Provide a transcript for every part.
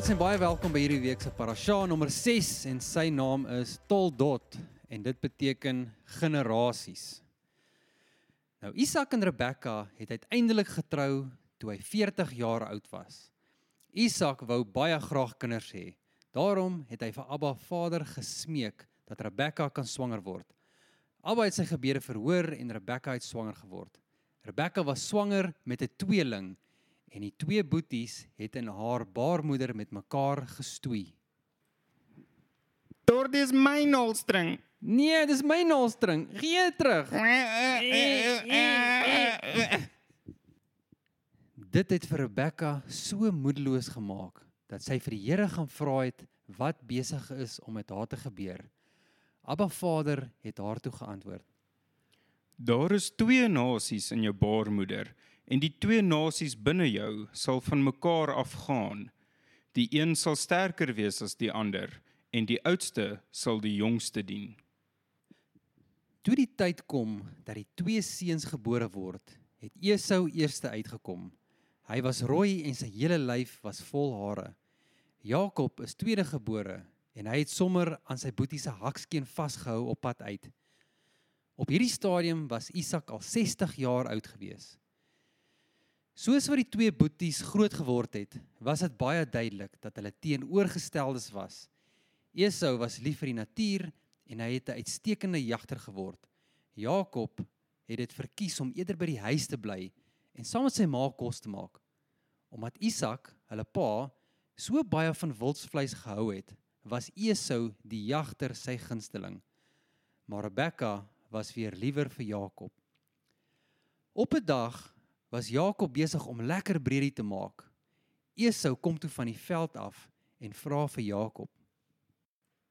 maats en baie welkom by hierdie week se parasha nommer 6 en sy naam is Toldot en dit beteken generasies. Nou Isak en Rebekka het uiteindelik getrou toe hy 40 jaar oud was. Isak wou baie graag kinders hê. Daarom het hy vir Abba Vader gesmeek dat Rebekka kan swanger word. Abba het sy gebede verhoor en Rebekka het swanger geword. Rebekka was swanger met 'n tweeling en die twee boeties het in haar baarmoeder met mekaar gestoei. Dordie is my nolstring. Nee, dis my naaldstring. Gee terug. Dit het vir Rebekka so moedeloos gemaak dat sy vir die Here gaan vra het wat besig is om met haar te gebeur. Abba Vader het haar toe geantwoord: Daar is twee nasies in jou baarmoeder en die twee nasies binne jou sal van mekaar afgaan. Die een sal sterker wees as die ander en die oudste sal die jongste dien. Toe die tyd kom dat die twee seuns gebore word, het Esau eerste uitgekom. Hy was rooi en sy hele lyf was vol hare. Jakob is tweede gebore en hy het sommer aan sy boetie se hakskeen vasgehou op pad uit. Op hierdie stadium was Isak al 60 jaar oud gewees. Soos wat die twee boeties groot geword het, was dit baie duidelik dat hulle teenoorgesteldes was. Esau was lief vir die natuur en hy het 'n uitstekende jagter geword. Jakob het dit verkies om eerder by die huis te bly en saam met sy ma kos te maak. Omdat Isak, hulle pa, so baie van wildsvleis gehou het, was Esau die jagter sy gunsteling. Maar Rebekka was weer liewer vir Jakob. Op 'n dag was Jakob besig om lekker bredie te maak. Esau kom toe van die veld af en vra vir Jakob: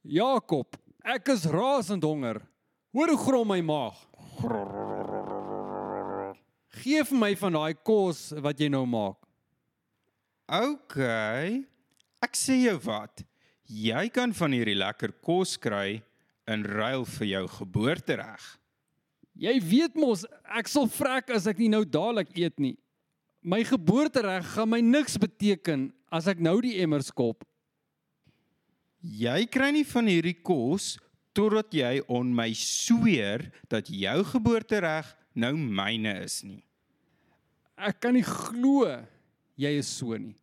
"Jakob, ek is rasend honger. Hoor hoe grom my maag. Gee vir my van daai kos wat jy nou maak." OK. Ek sê jou wat. Jy kan van hierdie lekker kos kry in ruil vir jou geboortereg. Jy weet mos, ek sal vrek as ek nie nou dadelik eet nie. My geboortereg gaan my niks beteken as ek nou die emmer skop. Jy kry nie van hierdie kos totdat jy on my sweer dat jou geboortereg nou myne is nie. Ek kan nie glo jy is so nie.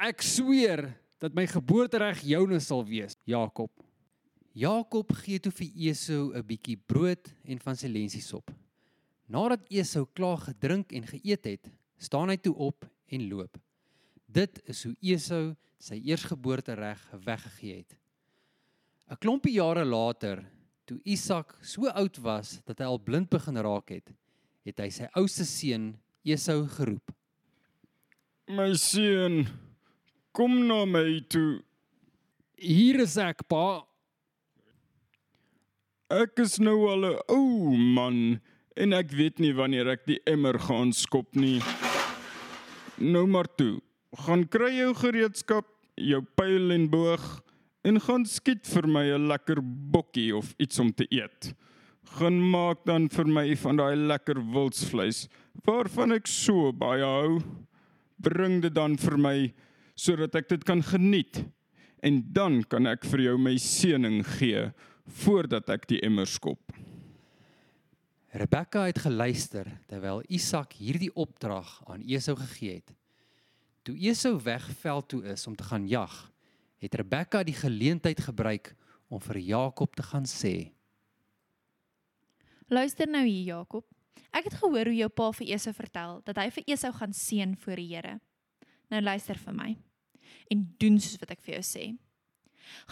Ek sweer dat my geboortereg joune sal wees, Jakob. Jakob gee toe vir Esau 'n bietjie brood en van sy lensiesop. Nadat Esau klaar gedrink en geëet het, staan hy toe op en loop. Dit is hoe Esau sy eersgeboortereg weggegee het. 'n Klompie jare later, toe Isak so oud was dat hy al blind begin raak het, het hy sy oudste seun Esau geroep. My seun, kom na my toe. Hier is ek, pa. Ek is nou al 'n ou man en ek weet nie wanneer ek die emmer gaan skop nie. Nou maar toe. Gaan kry jou gereedskap, jou pyl en boog en gaan skiet vir my 'n lekker bokkie of iets om te eet. Gaan maak dan vir my van daai lekker wildsvleis waarvan ek so baie hou. Bring dit dan vir my sodat ek dit kan geniet. En dan kan ek vir jou my seëning gee voordat ek die emmer skop. Rebekka het geluister terwyl Isak hierdie opdrag aan Esau gegee het. Toe Esau wegveld toe is om te gaan jag, het Rebekka die geleentheid gebruik om vir Jakob te gaan sê: Luister nou hier Jakob. Ek het gehoor hoe jou pa vir Esau vertel dat hy vir Esau gaan seën voor die Here. Nou luister vir my en doen soos wat ek vir jou sê.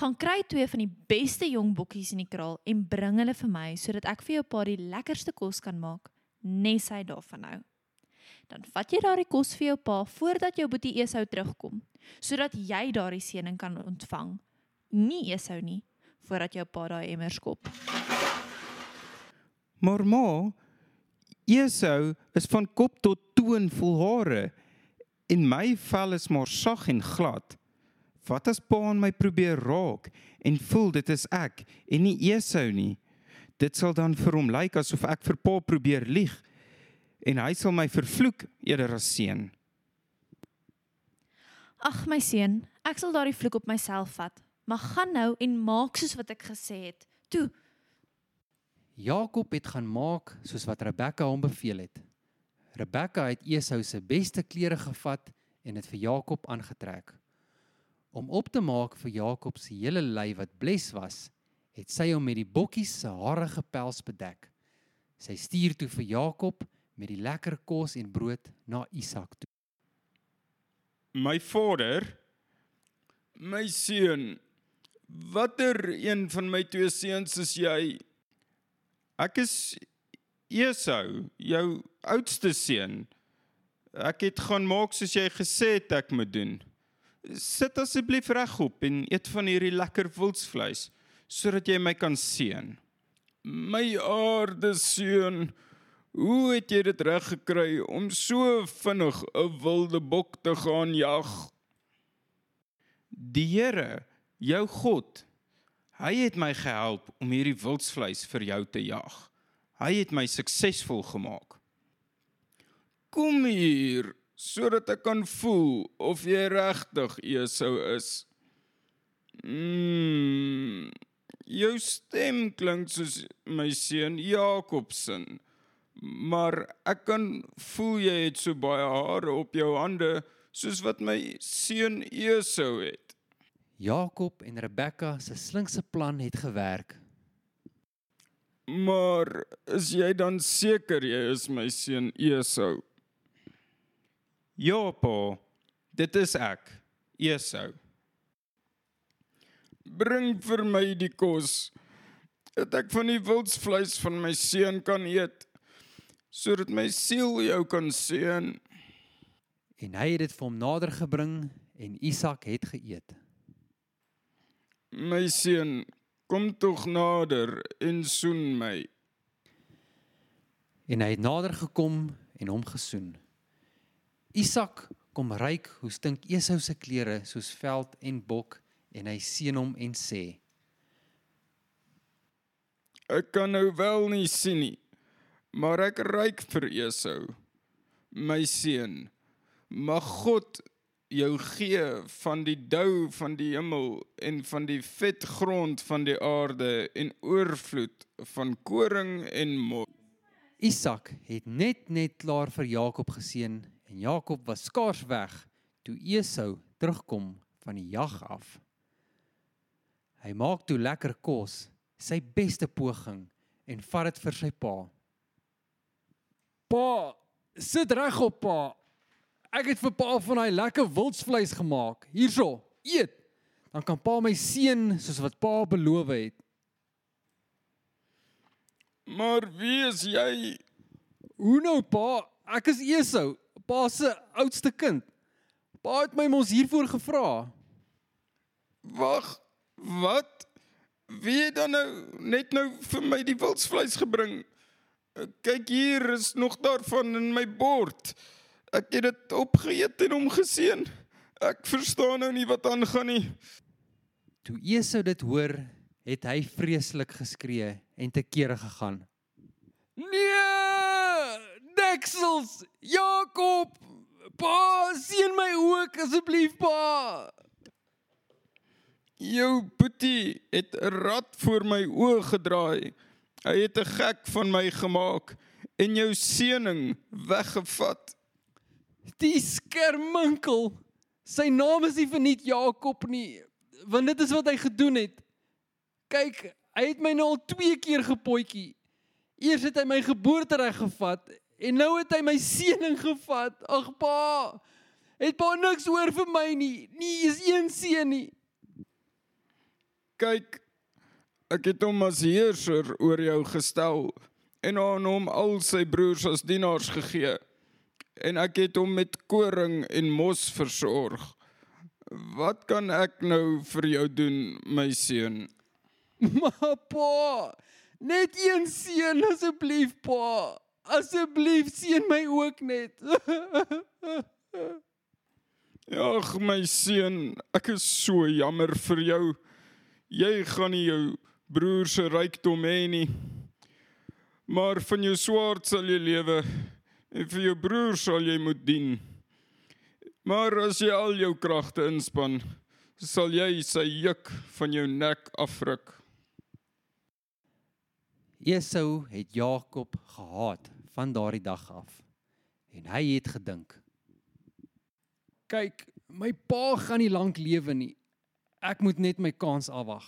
Gaan kry twee van die beste jong bokkies in die kraal en bring hulle vir my sodat ek vir jou pa die lekkerste kos kan maak, nes hy daarvan hou. Dan vat jy daardie kos vir jou pa voordat jou boetie Esau terugkom, sodat jy daardie seëning kan ontvang. Nie Esau nie, voordat jou pa daai emmer skop. Maar ma, Esau is van kop tot toon vol hare en my vel is maar sag en glad. Wat as pa aan my probeer raak en voel dit is ek en nie Esau nie? Dit sal dan vir hom lyk asof ek vir pa probeer lieg en hy sal my vervloek eerder as seën. Ag my seun, ek sal daardie vloek op myself vat. Maar gaan nou en maak soos wat ek gesê het. Toe, Jakob het gaan maak soos wat Rebekka hom beveel het. Rebekka het Esau se beste klere gevat en dit vir Jakob aangetrek. Om op te maak vir Jakob se hele lyf wat bles was, het sy hom met die bokkies se harige pels bedek. Sy stuur toe vir Jakob met die lekker kos en brood na Isak toe. My vader, my seun, watter een van my twee seuns is jy? Ek is Esau, jou oudste seun. Ek het gaan maak soos jy gesê het ek moet doen. Sit asseblief regop en eet van hierdie lekker wildsvleis sodat jy my kan seën. My aarde seun, hoe het jy dit reg gekry om so vinnig 'n wilde bok te gaan jag? Die Here, jou God, hy het my gehelp om hierdie wildsvleis vir jou te jag. Hy het my suksesvol gemaak. Kom hier sodat ek kan voel of jy regtig Esau is. Mm. Jou stem klink soos my seun Jakob se. Maar ek kan voel jy het so baie hare op jou hande soos wat my seun Esau het. Jakob en Rebekka se slinkse plan het gewerk. Maar is jy dan seker jy is my seun Esau? Ja, pa, dit is ek, Esau. Bring vir my die kos dat ek van die wildsvleis van my seun kan eet sodat my siel jou kan seën. En hy het dit vir hom nader gebring en Isak het geëet. My seun, kom tog nader en soen my. En hy het nader gekom en hom gesoen. Isak kom ryk hoe stink Esau se klere soos veld en bok en hy seën hom en sê: Ek kan nou wel nie sien nie, maar ek ryk vir Esau, my seun. Mag God jou gee van die dou van die hemel en van die vet grond van die aarde en oorvloed van koring en mos. Isak het net net klaar vir Jakob geseën en Jakob was skaars weg toe Esau terugkom van die jag af. Hy maak toe lekker kos, sy beste poging en vat dit vir sy pa. Pa, sit regop pa. Ek het vir pa van daai lekker wildsvleis gemaak. Hierso, eet. Dan kan pa my seën soos wat pa beloof het. Maar wie is jy? Hoe nou pa? Ek is Esau, pa se oudste kind. Pa het my mos hiervoor gevra. Wag, wat? Wie het dan nou net nou vir my die wildsvleis gebring? Kyk hier is nog daarvan in my bord. Ek het dit opgeëet en hom geseën. Ek verstaan nou nie wat aangaan nie. Toe Esau dit hoor, het hy vreeslik geskree en te kere gegaan. Nee! Deksels! Jakob! Pa, seën my ook asseblief, pa. Jou boetie het 'n rad voor my oë gedraai. Hy het 'n gek van my gemaak en jou seëning weggevat. Die skerminkel. Sy naam is nie verniet Jakob nie, want dit is wat hy gedoen het. Kyk, hy het my nou al twee keer gepotjie. Eers het hy my geboortereg gevat en nou het hy my seëning gevat. Ag pa, het pa niks oor vir my nie. Nie eens een seën nie. Kyk, ek het hom as heerser oor jou gestel en aan hom al sy broers as dienaars gegee. En ek het hom met koring en mos versorg. Wat kan ek nou vir jou doen, my seun? Maar pa, net een seën asseblief pa. Asseblief seën my ook net. Ag my seun, ek is so jammer vir jou. Jy gaan nie jou broer se rykdom hê nie. Maar van jou swaard sal jy lewe en vir jou broer sal jy moet dien. Maar as jy al jou kragte inspann, sal jy sy juk van jou nek afruk. Esau het Jakob gehaat van daardie dag af. En hy het gedink: "Kyk, my pa gaan nie lank lewe nie. Ek moet net my kans afwag.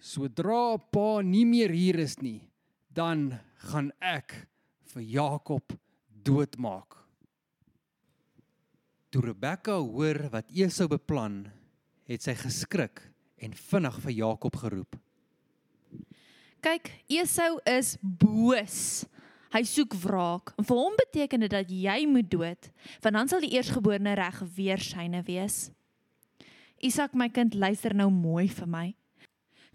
Sodra pa nie meer hier is nie, dan gaan ek vir Jakob doodmaak." Toe Rebekka hoor wat Esau beplan, het sy geskrik en vinnig vir Jakob geroep. Kyk, Esau is boos. Hy soek wraak. En vir hom beteken dit dat jy moet dood, want dan sal die eersgeborene reg weer syne wees. Isak my kind, luister nou mooi vir my.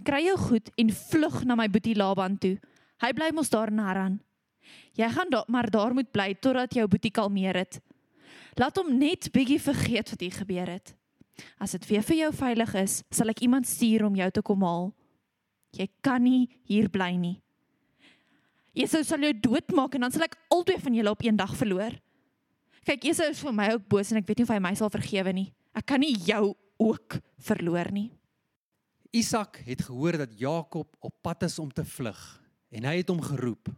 Kry jou goed en vlug na my boetie Laban toe. Hy bly mos daar in Haran. Jy gaan daar maar daar moet bly totdat jou boetie kalmeer het. Laat hom net bietjie vergeet wat hier gebeur het. As dit weer vir jou veilig is, sal ek iemand stuur om jou te kom haal. Jy kan nie hier bly nie. Esau sal jou doodmaak en dan sal ek albei van julle op een dag verloor. Kyk, Esau is vir my ook boos en ek weet nie of hy my sal vergewe nie. Ek kan nie jou ook verloor nie. Isak het gehoor dat Jakob op pad is om te vlug en hy het hom geroep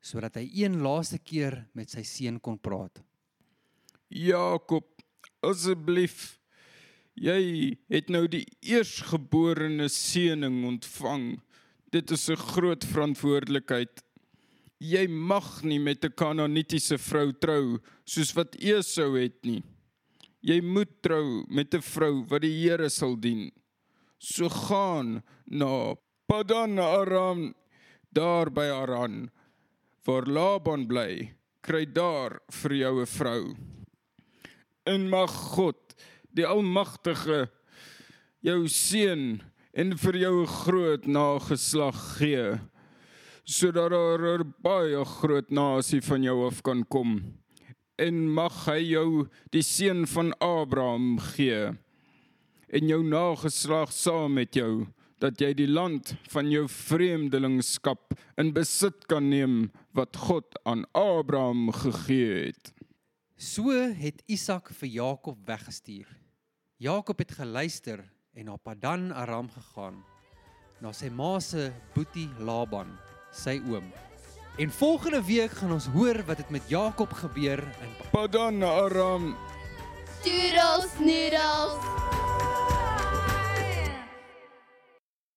sodat hy een laaste keer met sy seun kon praat. Jakob, asseblief. Jy het nou die eersgeborene seëning ontvang. Dit is 'n groot verantwoordelikheid. Jy mag nie met 'n Kanaanitiese vrou trou soos wat Esau het nie. Jy moet trou met 'n vrou wat die Here sal dien. So gaan na Padan Aram daar by Aran waar Laban bly. Kry daar vir jou 'n vrou. En mag God, die Almagtige, jou seën en vir jou 'n groot nageslag gee sodat daar 'n baie groot nasie van jou af kan kom. En mag hy jou die seën van Abraham gee en jou nageslag saam met jou dat jy die land van jou vreemdelingskap in besit kan neem wat God aan Abraham gegee het. So het Isak vir Jakob weggestuur. Jakob het geluister en na Padan Aram gegaan, na sy ma se boetie Laban, sy oom. En volgende week gaan ons hoor wat het met Jakob gebeur in Padan Aram Doodles noodles.